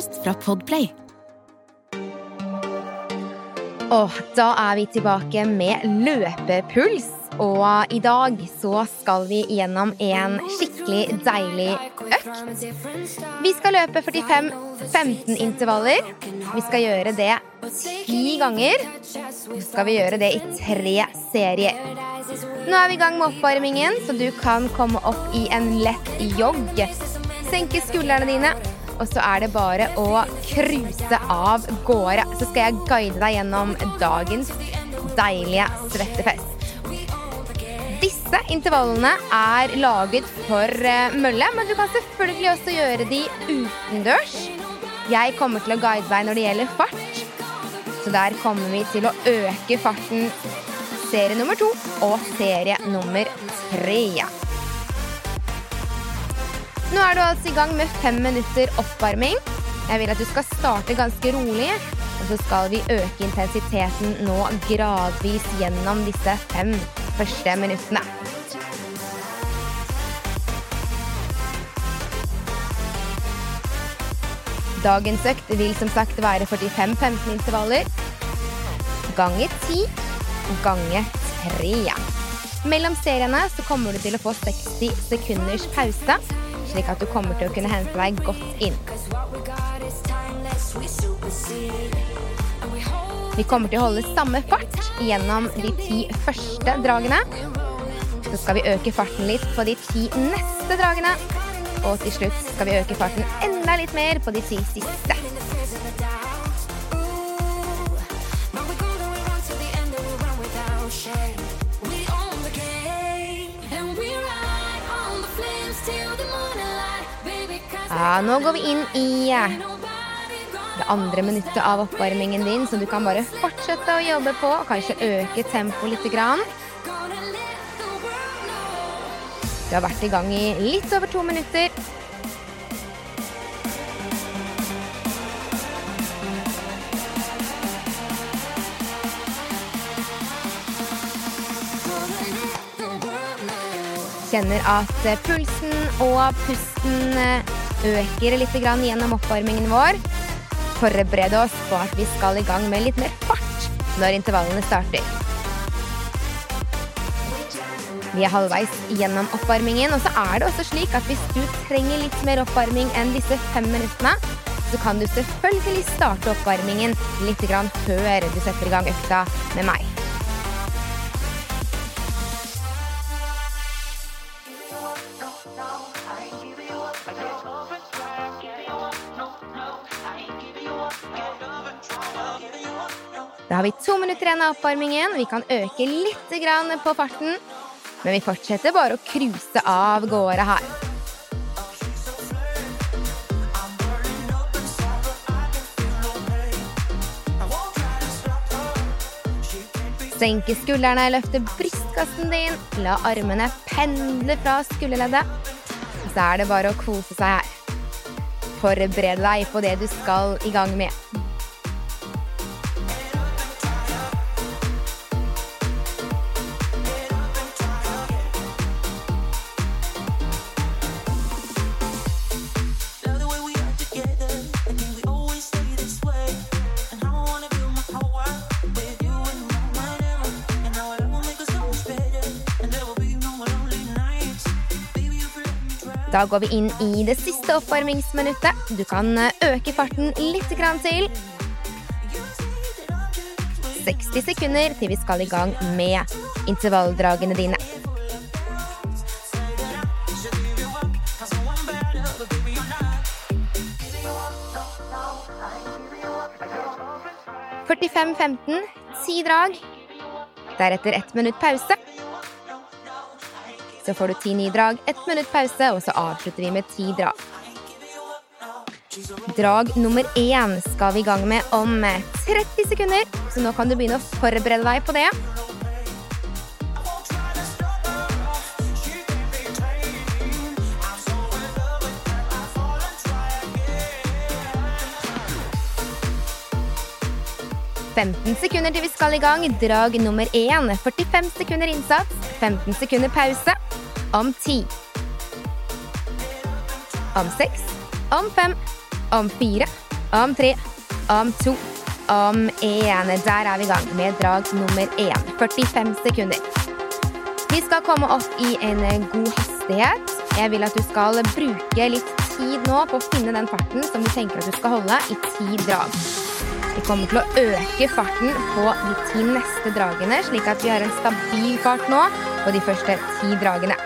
Podkast fra Podplay. Og da er vi tilbake med løpepuls. Og i dag så skal vi gjennom en skikkelig deilig økt. Vi skal løpe 45-15 intervaller. Vi skal gjøre det ti ganger. Så skal vi gjøre det i tre serier. Nå er vi i gang med oppvarmingen, så du kan komme opp i en lett jogg. Senke skuldrene dine, og så er det bare å cruise av gårde. Så skal jeg guide deg gjennom dagens deilige svettefest. Disse intervallene er laget for eh, mølle, men du kan selvfølgelig også gjøre de utendørs. Jeg kommer til å guide deg når det gjelder fart, så der kommer vi til å øke farten serie nummer to og serie nummer tre. Nå er du altså i gang med fem minutter oppvarming. Jeg vil at du skal starte ganske rolig, og så skal vi øke intensiteten nå gradvis gjennom disse fem første minuttene. Dagens økt vil som sagt være 45-15 intervaller. Gange 10 gange 3. Mellom seriene så kommer du til å få 60 sekunders pause, slik at du kommer til å kunne hente deg godt inn. Vi kommer til å holde samme fart gjennom de ti første dragene. Så skal vi øke farten litt på de ti neste dragene. Og til slutt skal vi øke farten enda litt mer på de ti siste. Ja, nå går vi inn i det andre minuttet av oppvarmingen din, så du kan bare fortsette å jobbe på, og kanskje øke tempoet litt. Du har vært i gang i litt over to minutter. Kjenner at pulsen og pusten øker litt gjennom oppvarmingen vår. Forbered oss på at vi skal i gang med litt mer fart når intervallene starter. Vi er halvveis gjennom oppvarmingen, og så er det også slik at hvis du trenger litt mer oppvarming enn disse fem minuttene, så kan du selvfølgelig starte oppvarmingen litt før du setter i gang økta med meg. Har vi to minutter igjen av oppvarmingen. Vi kan øke litt på farten. Men vi fortsetter bare å cruise av gårde her. Senke skuldrene, løfte brystkassen din, la armene pendle fra skulderleddet. Så er det bare å kose seg her. Forbered deg på det du skal i gang med. Da går vi inn i det siste oppvarmingsminuttet. Du kan eh, øke farten litt til. 60 sekunder til vi skal i gang med intervalldragene dine. Førtifem 15, ti drag. Deretter ett minutt pause. Så får du ti nye drag, ett minutt pause, og så avslutter vi med ti drag. Drag nummer én skal vi i gang med om 30 sekunder, så nå kan du begynne å forberede deg på det. «15 sekunder til vi skal i gang. Drag nummer én. 45 sekunder innsats. 15 sekunder pause. Om 10. Om 6. Om 5. Om 4. Om 3. Om 2. Om 1. Der er vi i gang med drag nummer 1. 45 sekunder. Vi skal komme opp i en god hastighet. Jeg vil at du skal bruke litt tid nå på å finne den farten som du tenker at du skal holde i ti drag. Vi kommer til å øke farten på de ti neste dragene, slik at vi har en stabil fart nå på de første ti dragene.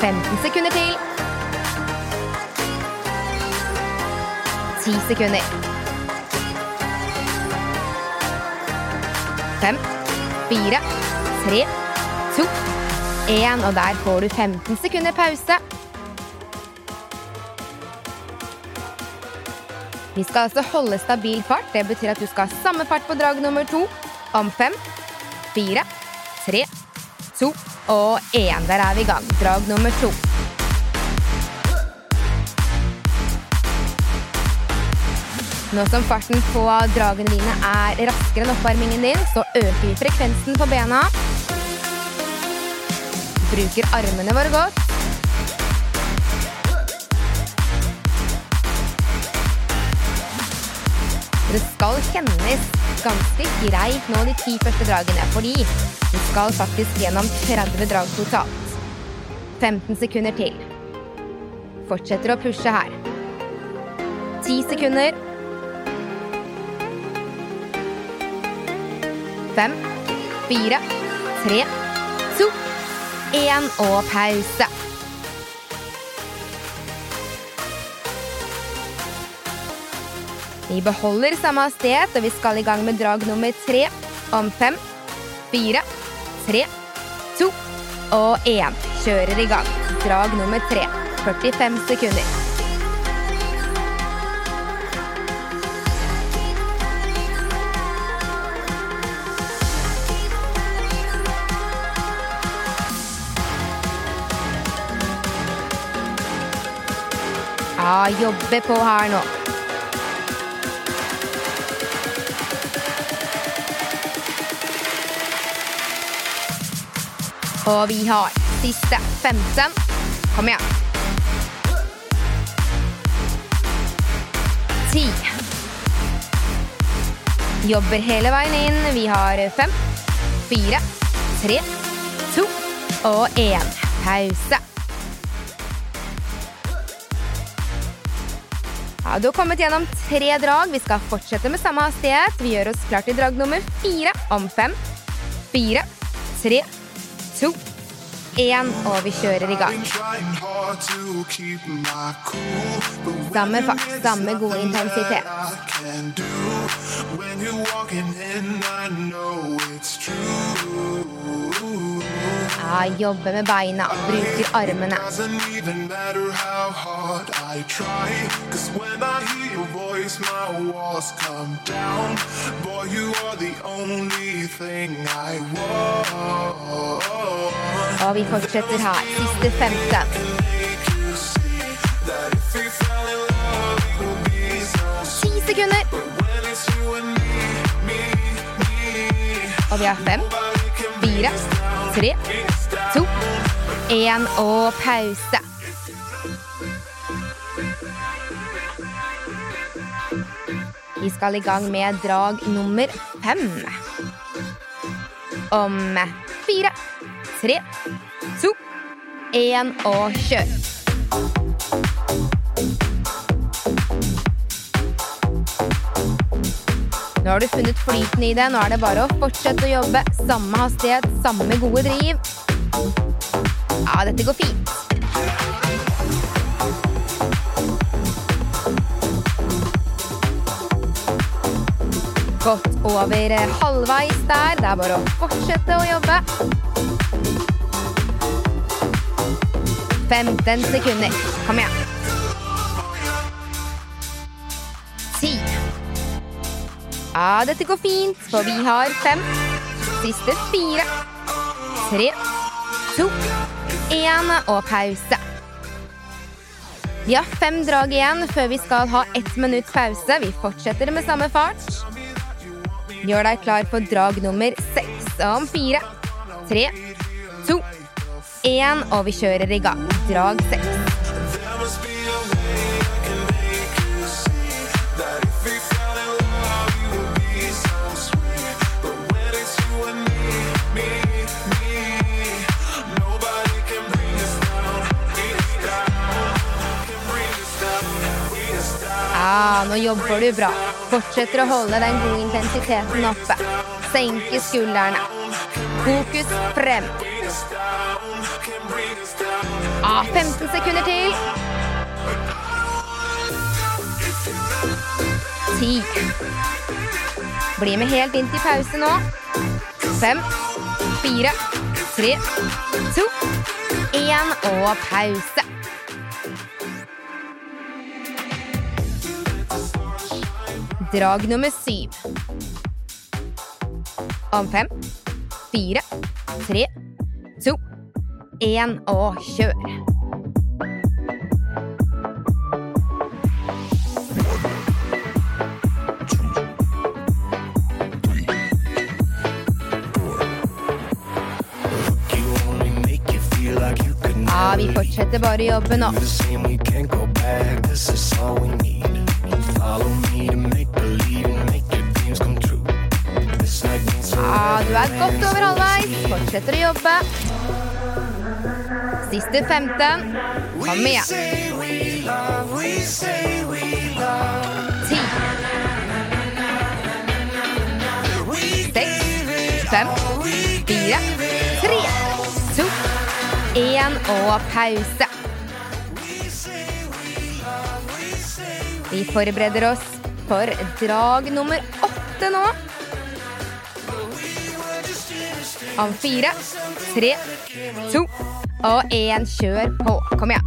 Femten sekunder til. Ti sekunder. Fem, fire, tre, to, én. Og der får du 15 sekunder pause. Vi skal altså holde stabil fart. Det betyr at du skal ha samme fart på drag nummer to om fem, fire, tre, to og én. Der er vi i gang. Drag nummer to. Nå som farten på dragene dine er raskere enn oppvarmingen din, så øker vi frekvensen på bena. Bruker armene våre godt. Det skal kjennes ganske greit nå de ti første dragene, fordi du skal faktisk gjennom 30 drag totalt. 15 sekunder til. Fortsetter å pushe her. 10 sekunder. Fem, fire, tre, to, én og pause. Vi beholder samme hastighet, og vi skal i gang med drag nummer tre om fem, fire, tre, to og én. Kjører i gang. Drag nummer tre. 45 sekunder. Jobbe på her nå. Og vi har siste 15. Kom igjen. Ti. Jobber hele veien inn. Vi har fem, fire, tre, to og én. Pause. Du har kommet gjennom tre drag. Vi skal fortsette med samme hastighet. Vi gjør oss klar til drag nummer fire om fem, fire, tre, to, én, og vi kjører i gang. Samme fart, samme god intensitet. Ja, jobbe med beina, bruker armene. Og vi fortsetter her. Siste 15. Ti sekunder. Og vi har fem, fire, tre, én og pause. Vi skal i gang med drag nummer fem. Om fire, tre, to, én og kjør. Nå har du funnet flyten i det. Nå er det bare å fortsette å jobbe. Samme hastighet, samme gode driv. Ja, dette går fint. Godt over halvveis der. Det er bare å fortsette å jobbe. 15 sekunder. Kom igjen. 10. Ja, dette går fint, for vi har fem. Siste fire. Tre, to, én og pause. Vi har fem drag igjen før vi skal ha ett minutts pause. Vi fortsetter med samme fart. Gjør deg klar for drag nummer seks om fire, tre, to, én, og vi kjører i gang. Drag seks. Nå jobber du bra. Fortsetter å holde den gode intensiteten oppe. Senke skuldrene. Fokus frem. Ah, 15 sekunder til. 10. Bli med helt inn til pause nå. 5, 4, 3, 2, 1 og pause. Drag nummer syv. Om fem, fire, tre, to, én og kjør. Ja, vi fortsetter bare å jobbe nå. Du er godt over halvveis. Fortsetter å jobbe. Siste 15. Kom igjen. 10. 6, 5, 4, 3, 2, 1 og pause. Vi forbereder oss for drag nummer åtte nå. Om fire, tre, to og én. Kjør på. Kom igjen.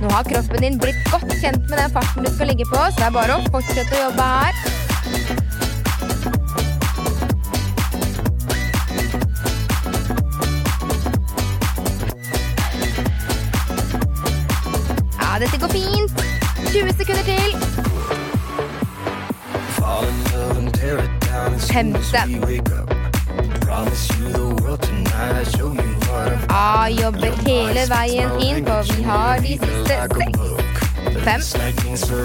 Nå har kroppen din blitt godt kjent med den farten du skal ligge på, så det er bare å fortsette å jobbe her. 20 sekunder til. 15. Ja, jobber hele veien inn, for vi har de siste seks. Fem,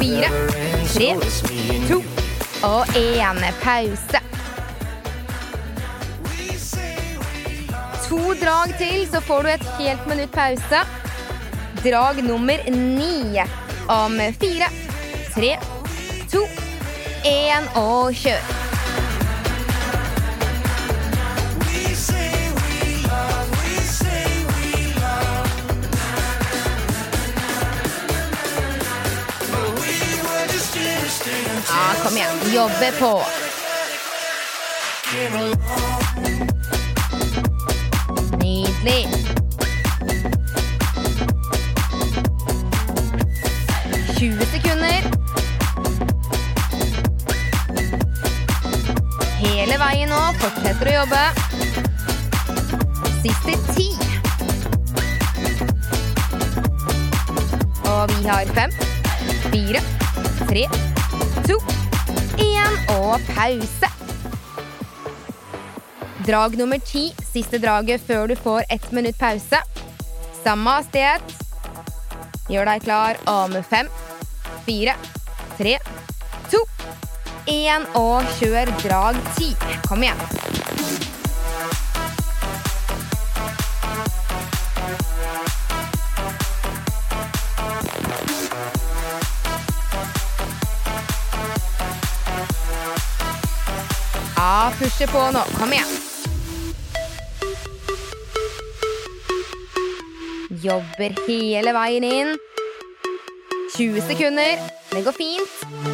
fire, tre, to og én pause. To drag til, så får du et helt minutt pause. Drag nummer ni om fire, tre, to, én og kjør. Ja, kom igjen. Jobbe på. Fortsetter å jobbe. Siste ti. Og vi har fem, fire, tre, to, én og pause. Drag nummer ti, siste draget før du får ett minutt pause. Samme hastighet. Gjør deg klar om fem, fire, tre, to, én og kjør drag ti. Kom igjen. Ja, pushe på nå. Kom igjen. Jobber hele veien inn. 20 sekunder. Det går fint.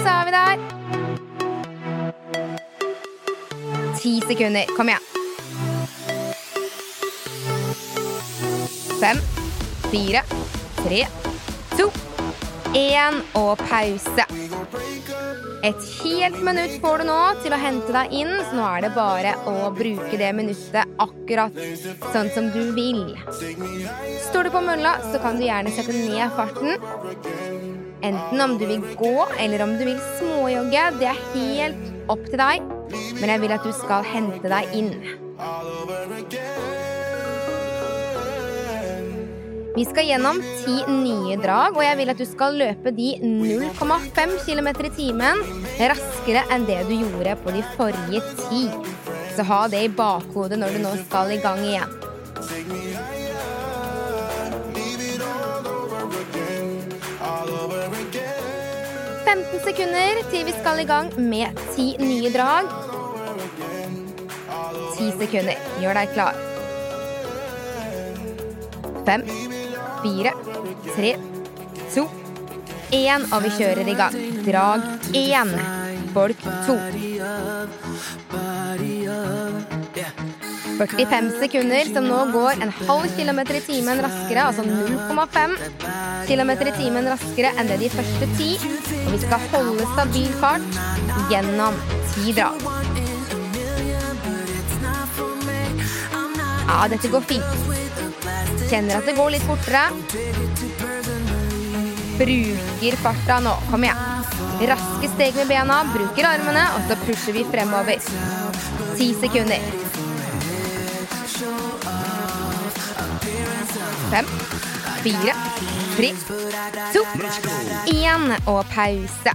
Så er vi der. 10 sekunder. Kom igjen. 5, 4, 3, 2, 1 og pause. Et helt minutt får du nå til å hente deg inn, så nå er det bare å bruke det minuttet akkurat sånn som du vil. Står du på mølla, så kan du gjerne sette ned farten. Enten om du vil gå, eller om du vil småjogge. Det er helt opp til deg, men jeg vil at du skal hente deg inn. Vi skal gjennom ti nye drag, og jeg vil at du skal løpe de 0,5 km i timen raskere enn det du gjorde på de forrige ti. Så ha det i bakhodet når du nå skal i gang igjen. «15 sekunder til vi skal i gang med ti nye drag. Ti sekunder. Gjør deg klar. Fem, fire, tre, to, én, og vi kjører i gang. Drag én. Folk to. 45 sekunder, som nå går en halv kilometer i timen raskere, altså 0,5 km i timen raskere enn det de første ti. Og vi skal holde stabil fart gjennom ti drag. Ja, dette går fint. Kjenner at det går litt fortere. Bruker farta nå. Kom igjen. Raske steg med bena, bruker armene, og så pusher vi fremover. Ti sekunder. Fem, fire, tre, to, én og pause.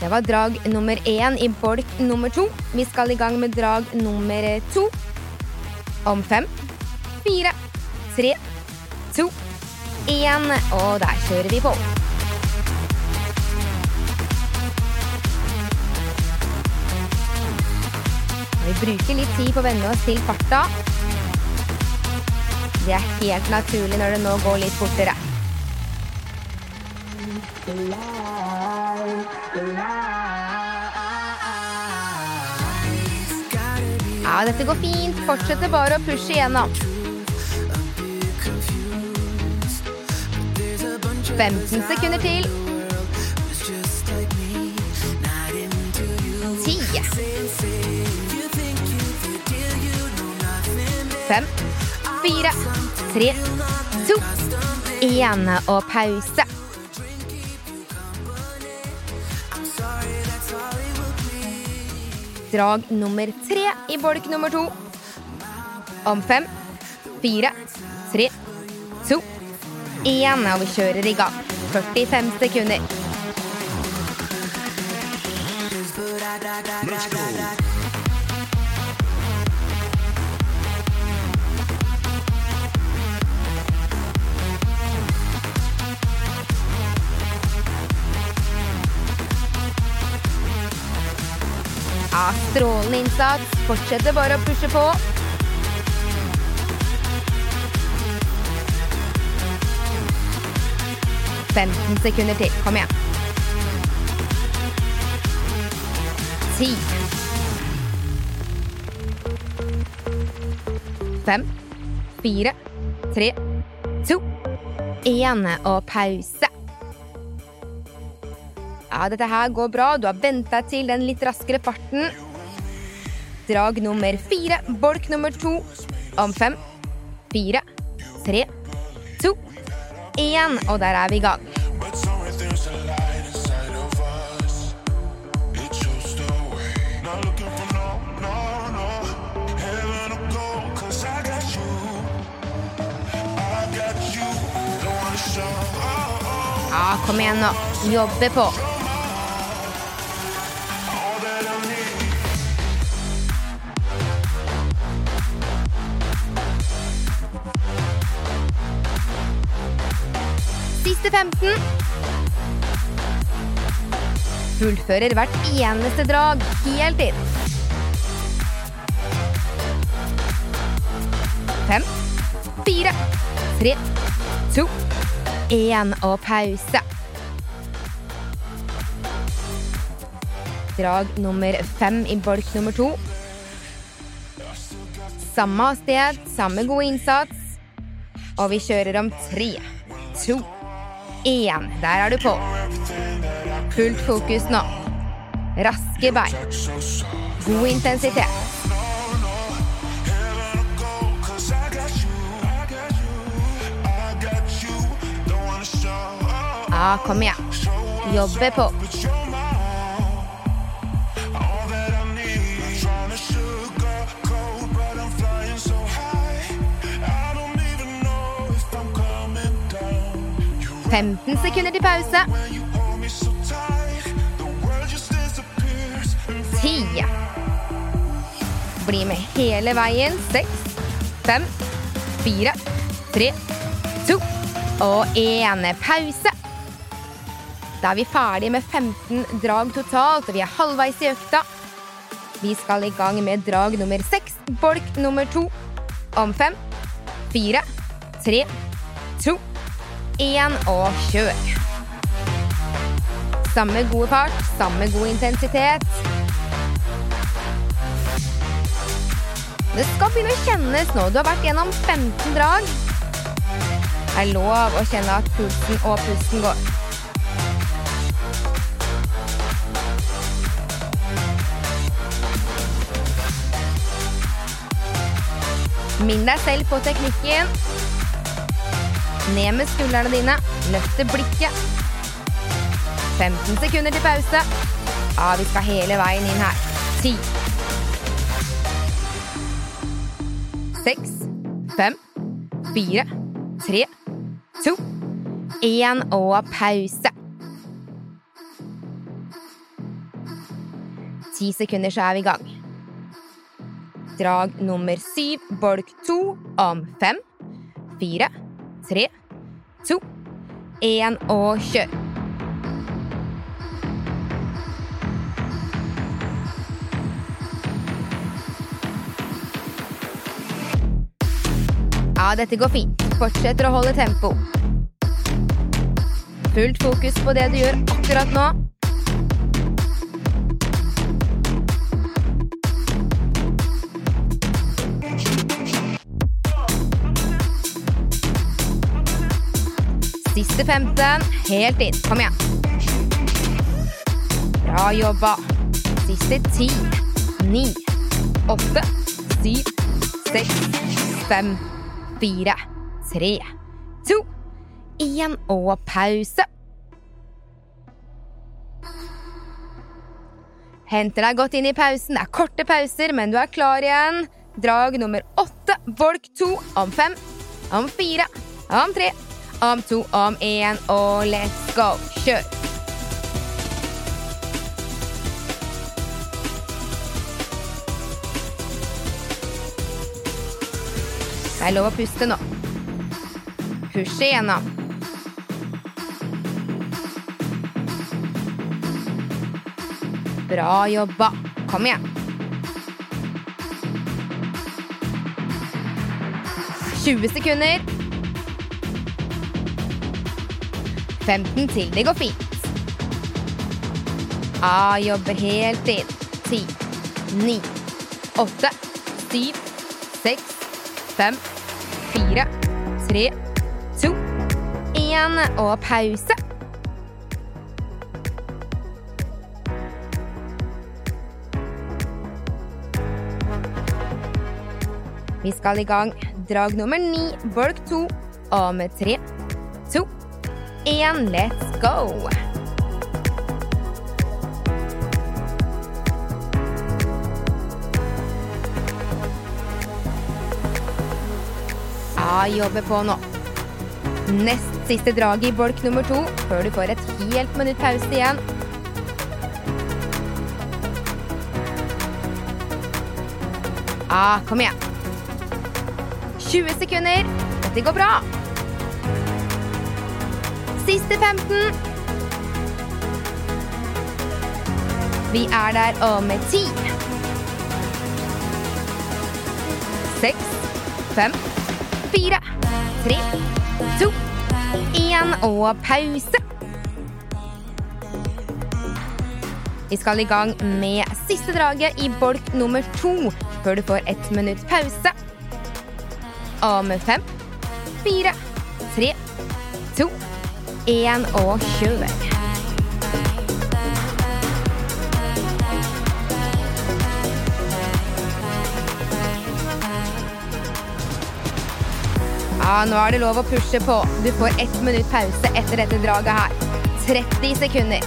Det var drag nummer én i bolk nummer to. Vi skal i gang med drag nummer to om fem, fire, tre, to, én, og der kjører vi på. Vi bruker litt tid på å venne oss til farta. Det er helt naturlig når det nå går litt fortere. Ja, dette går fint. Fortsetter bare å pushe igjennom. 15 sekunder til. 10. 5, 4, 3, 2, 1 og pause. Drag nummer tre i bolk nummer to. Om fem, fire, tre, to, én, og vi kjører i gang. 45 sekunder. Ja, strålende innsats. Fortsetter bare å pushe på. Femten sekunder til. Kom igjen. Ti. Fem, fire, tre, to, én og pause. Ja, dette her går bra. Du har vent deg til den litt raskere farten. Drag nummer fire, bolk nummer to. Om fem, fire, tre, to, én. Og der er vi i gang. Ja, kom igjen nå. Jobbe inside til 15. Fullfører hvert eneste drag helt inn. Fem, fire, tre, to, én og pause. Drag nummer fem i bolk nummer to. Samme sted, samme gode innsats. Og vi kjører om tre, to én. Der er du på. Fullt fokus nå. Raske bein. God intensitet. Ja, kom igjen. Jobbe på. 15 sekunder til pause. when you hold me so tight, the world just disappears. And 10. Bli med hele veien. 6, 5, 4, 3, 2 og 1. Pause. Da er vi ferdige med 15 drag totalt, og vi er halvveis i økta. Vi skal i gang med drag nummer 6, bolk nummer 2. Om 5, 4, 3, 2, 1 og kjør. Samme gode fart, samme god intensitet. Det skal begynne å kjennes nå. Du har vært gjennom 15 drag. Det er lov å kjenne at pulsen og pusten går. Minn deg selv på teknikken. Ned med skuldrene dine. Løfte blikket. 15 sekunder til pause. Ja, vi skal hele veien inn her. 10. 6, 5, 4, 3, 2, 1 og pause. 10 sekunder, så er vi i gang. Drag nummer 7, bolk 2, om 5, 4, 3, 2, 1 og kjør. Ja, dette går fint. Fortsetter å holde tempo. Fullt fokus på det du gjør akkurat nå. Siste 15. Helt inn. Kom igjen. Bra jobba. Siste 10, 9, 8, 7, 6, 5, 4, 3, 2, 1 og pause. Henter deg godt inn i pausen. Det er korte pauser, men du er klar igjen. Drag nummer åtte, bolk to, om fem, om fire, om tre, om to, om én, og let's go. Kjør. Det er lov å puste nå. Pushe igjennom. Bra jobba. Kom igjen. 20 sekunder. 15 til. Det går fint. A jobber helt inn. 10, 9, 8, 7, 6, 5, 4, 3, 2, 1 og pause. Vi skal i gang. Drag nummer ni, bolk to. Og med tre, én, let's go! Ja, jobber på nå. Nest siste drag i bolk nummer to, før du får et helt minutt pause igjen. Ja, kom igjen. 20 sekunder. Dette går bra. Siste 15. Vi er der om 10. 6, fem, fire, tre, to, én og pause. Vi skal i gang med siste draget i bolk nummer to før du får ett minutt pause. Om fem, fire, én og kjør. Ja, nå er det lov å pushe på. Du får ett minutt pause etter dette draget her. 30 sekunder.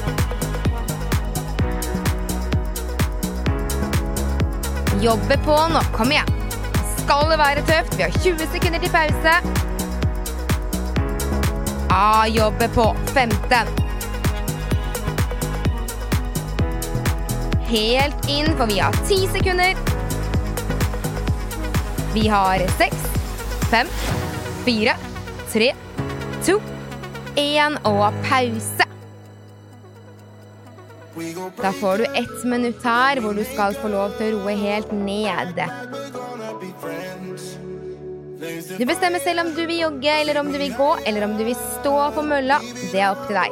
Jobbe på nå. Kom igjen. Skal det være tøft? Vi har 20 sekunder til pause. Ja, jobbe på. 15. Helt inn, for vi har ti sekunder. Vi har 6, 5, 4, 3, 2, 1 og pause. Da får du ett minutt her hvor du skal få lov til å roe helt ned. Du bestemmer selv om du vil jogge, eller om du vil gå, eller om du vil stå på mølla. Det er opp til deg.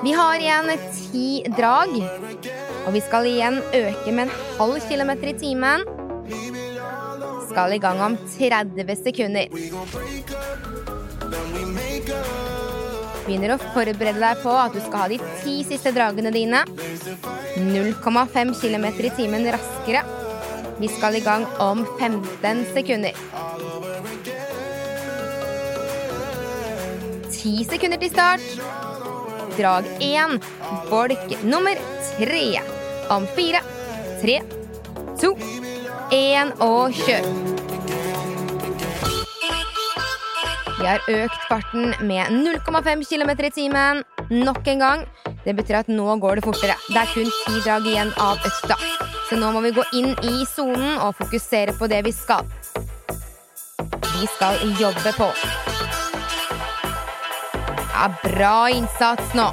Vi har igjen ti drag, og vi skal igjen øke med en halv kilometer i timen. Skal i gang om 30 sekunder. Begynner å forberede deg på at du skal ha de ti siste dragene dine. 0,5 km i timen raskere. Vi skal i gang om 15 sekunder. 10 sekunder til start. Drag 1, bolk nummer 3. Om 4, 3, 2, 1 og kjør. Vi har økt farten med 0,5 km i timen nok en gang. Det betyr at nå går det fortere. Det er kun ti drag igjen av økta. Så nå må vi gå inn i sonen og fokusere på det vi skal. Vi skal jobbe på. Ja, bra innsats nå.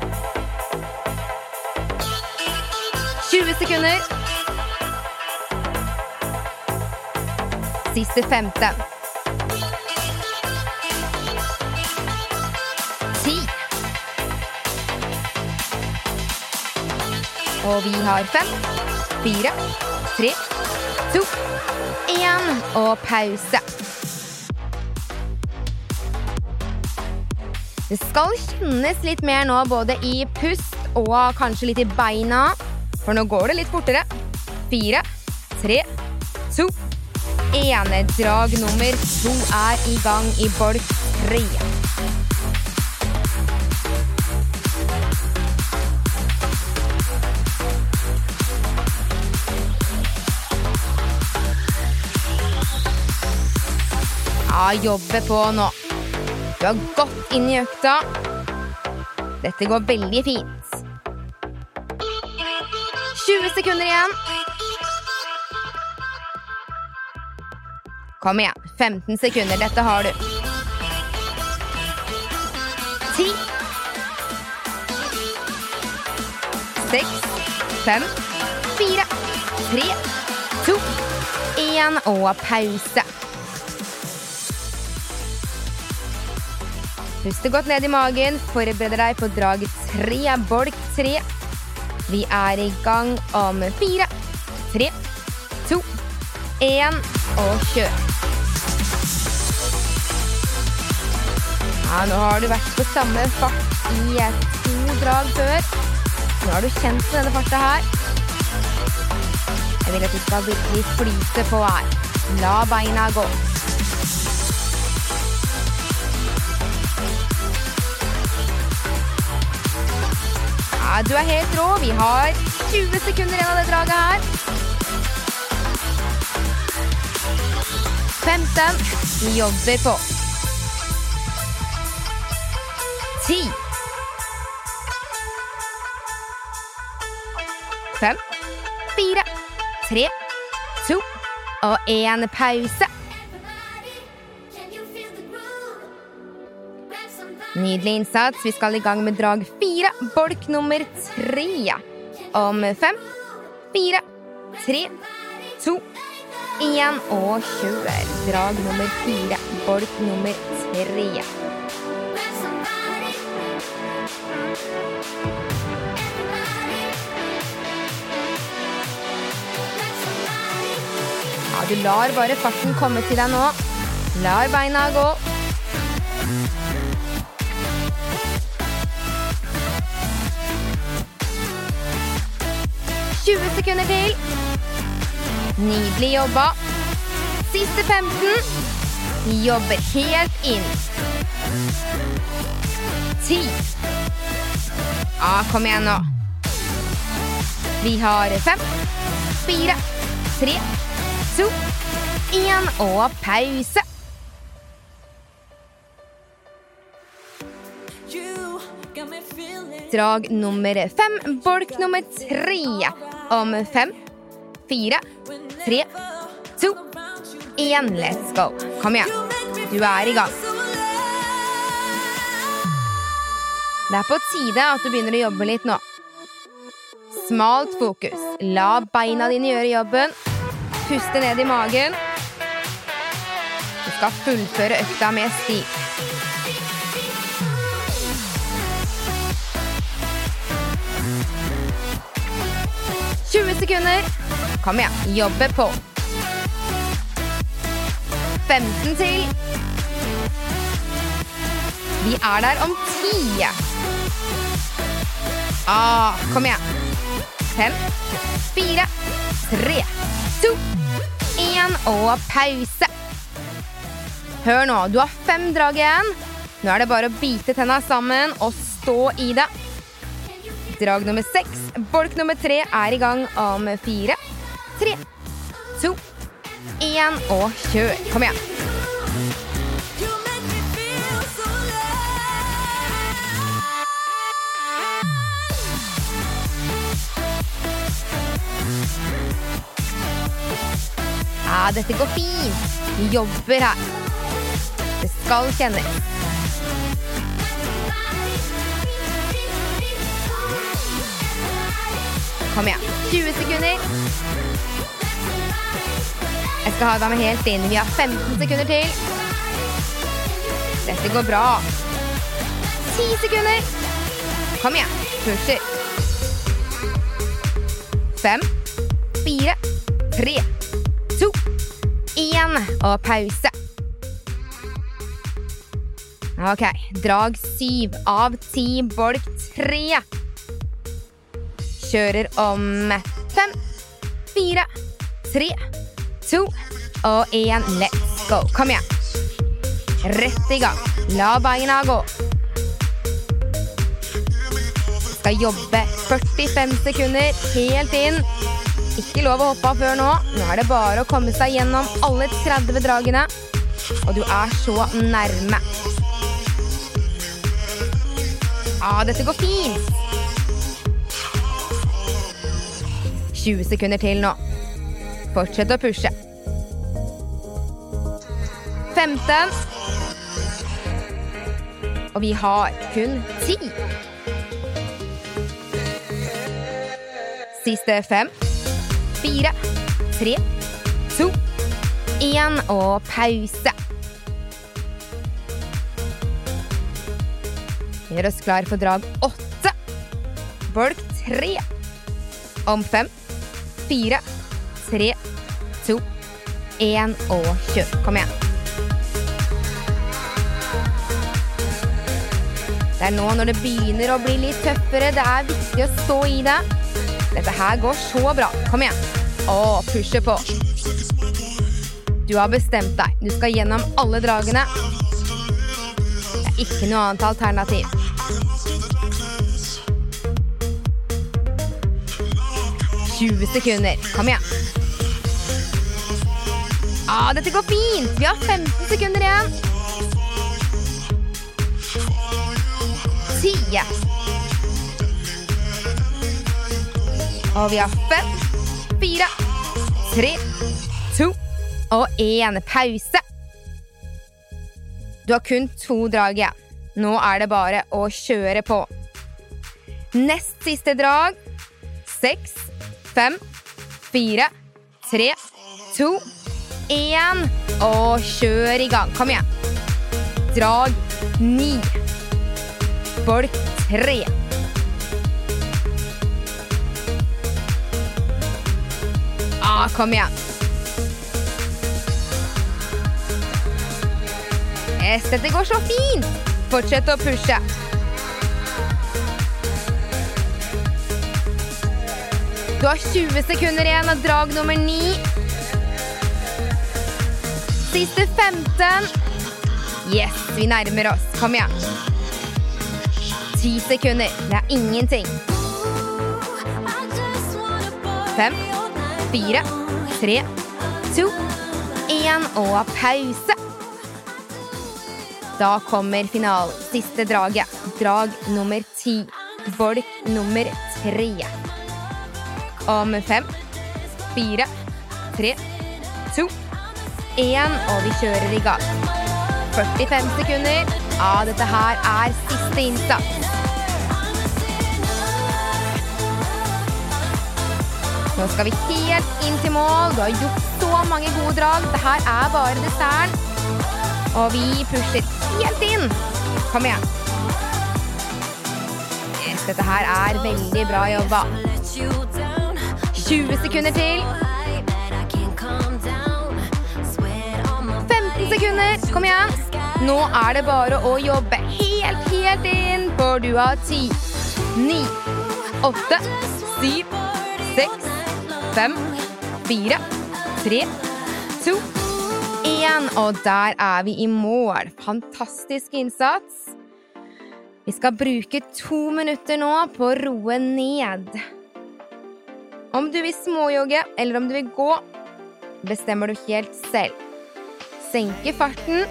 20 sekunder. Siste 15. Og vi har 5, 4, 3, 2, 1 og pause. Det skal kjennes litt mer nå, både i pust og kanskje litt i beina. For nå går det litt fortere. Fire, tre, to, én. Drag nummer to er i gang i bolk tre. Jobbe på nå. Du har gått inn i økta. Dette går veldig fint. 20 sekunder igjen. Kom igjen. 15 sekunder. Dette har du. 10 6 5 4 3 2 1 og pause. Puste godt ned i magen. Forbereder deg på drag tre, bolk tre. Vi er i gang om fire, tre, to, én og kjør. Ja, nå har du vært på samme fart i to drag før. Nå har du kjent på denne farta her. Jeg vil at du skal virkelig flyte på her. La beina gå. Ja, du er helt rå. Vi har 20 sekunder igjen av det draget her. 15. Vi jobber på. 10. 5, 4, 3, 2 og én pause. Nydelig innsats. Vi skal i gang med drag fire, bolk nummer tre. om fem, fire, tre, to, én og kjør. Drag nummer fire, bolk nummer tre. Ja, du lar bare farten komme til deg nå. Lar beina gå. Tjue sekunder til. Nydelig jobba. Siste 15. Jobber helt inn. Ti. Ja, kom igjen nå. Vi har fem, fire, tre, to, én og pause. Drag nummer fem, bolk nummer tre. Om fem, fire, tre, to, én. Let's go. Kom igjen. Du er i gang. Det er på tide at du begynner å jobbe litt nå. Smalt fokus. La beina dine gjøre jobben. Puste ned i magen. Du skal fullføre økta med stil. Tjue sekunder. Kom igjen, jobbe på. 15 til. Vi er der om ti. Ah, kom igjen. Fem, fire, tre, to, én og pause. Hør nå, du har fem drag igjen. Nå er det bare å bite tenna sammen og stå i det. Drag nummer seks, bolk nummer tre, er i gang om fire, tre, to, én og kjør. Kom igjen. Ja, dette går fint. Vi jobber her. Det skal kjennes. Kom igjen. 20 sekunder. Jeg skal ha deg med helt inn. Vi har 15 sekunder til. Dette går bra. 10 sekunder. Kom igjen. Pusher. Fem, fire, tre, to, én og pause. Ok, drag syv av ti, bolk tre. Kjører om fem, fire, tre, to og én. Let's go. Kom igjen. Rett i gang. La beina gå. Skal jobbe 45 sekunder helt inn. Ikke lov å hoppe av før nå. Nå er det bare å komme seg gjennom alle 30 dragene. Og du er så nærme. Ja, dette går fint. 20 sekunder til nå. Fortsett å pushe. 15. Og vi har kun 10. Siste fem, fire, tre, to, én og pause. Gjør oss klar for drag åtte. Bolk tre. Om fem, fire, tre, to, én og kjør. Kom igjen. Det er nå når det begynner å bli litt tøffere. Det er viktig å stå i det. Dette her går så bra. Kom igjen. Å, pushe på. Du har bestemt deg. Du skal gjennom alle dragene. Det er ikke noe annet alternativ. Tjue sekunder. Kom igjen. Ah, dette går fint. Vi har 15 sekunder igjen. Ti. Og vi har fem, fire, tre, to og 1. Pause. Du har kun to drag igjen. Nå er det bare å kjøre på. Nest siste drag. seks, fem, fire, tre, to, én. Og kjør i gang. Kom igjen. Drag ni. Bolk tre. Ah, kom igjen. Yes, dette går så fint. Fortsett å pushe. Du har 20 sekunder igjen av drag nummer 9. Siste 15. Yes, vi nærmer oss. Kom igjen. 10 sekunder. Det er ingenting. 5, 4, 3, 2, 1 og pause. Da kommer finalen. Siste draget. Drag nummer 10. Bolk nummer 3 om fem, fire, tre, to, én, og vi kjører i gang. 45 sekunder. Ja, dette her er siste innsats. Nå skal vi helt inn til mål. Du har gjort så mange gode drag. Det her er bare desserten. Og vi pusher helt inn. Kom igjen. Dette her er veldig bra jobba. 20 sekunder til. 15 sekunder. Kom igjen. Nå er det bare å jobbe helt, helt inn, for du har 10, 9, 8, 7, 6, 5, 4, 3, 2, 1. Og der er vi i mål. Fantastisk innsats. Vi skal bruke to minutter nå på å roe ned. Om du vil småjogge eller om du vil gå, bestemmer du helt selv. Senke farten.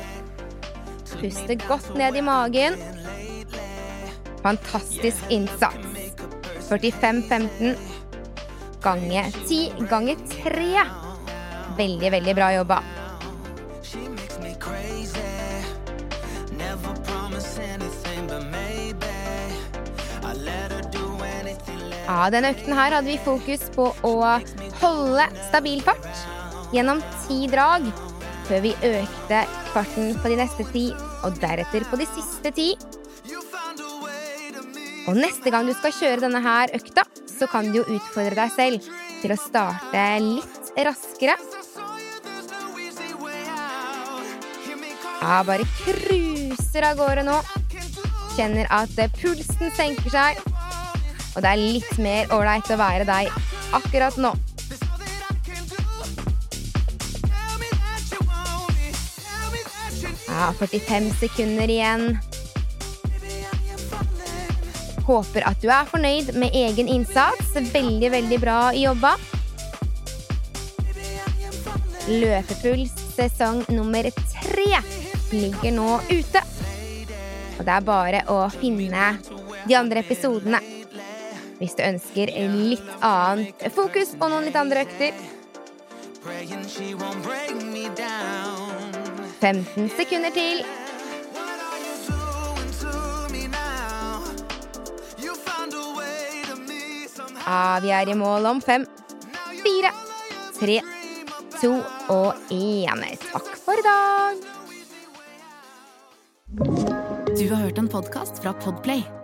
Puste godt ned i magen. Fantastisk innsats. 45-15 ganger 10 ganger 3. Veldig, veldig bra jobba. Ja, denne økten her hadde vi fokus på å holde stabil fart gjennom ti drag før vi økte farten på de neste ti, og deretter på de siste ti. Og neste gang du skal kjøre denne her økta, så kan du jo utfordre deg selv til å starte litt raskere. Ja, bare cruiser av gårde nå. Kjenner at pulsen senker seg. Og det er litt mer ålreit å være deg akkurat nå. Ja, 45 sekunder igjen. Håper at du er fornøyd med egen innsats. Veldig, veldig bra jobba. Løpepuls sesong nummer tre ligger nå ute. Og det er bare å finne de andre episodene hvis du ønsker litt annet fokus og noen litt andre økter. 15 sekunder til. Ja, vi er i mål om fem, fire, tre, to og én. Takk for i dag. Du har hørt en podkast fra Podplay.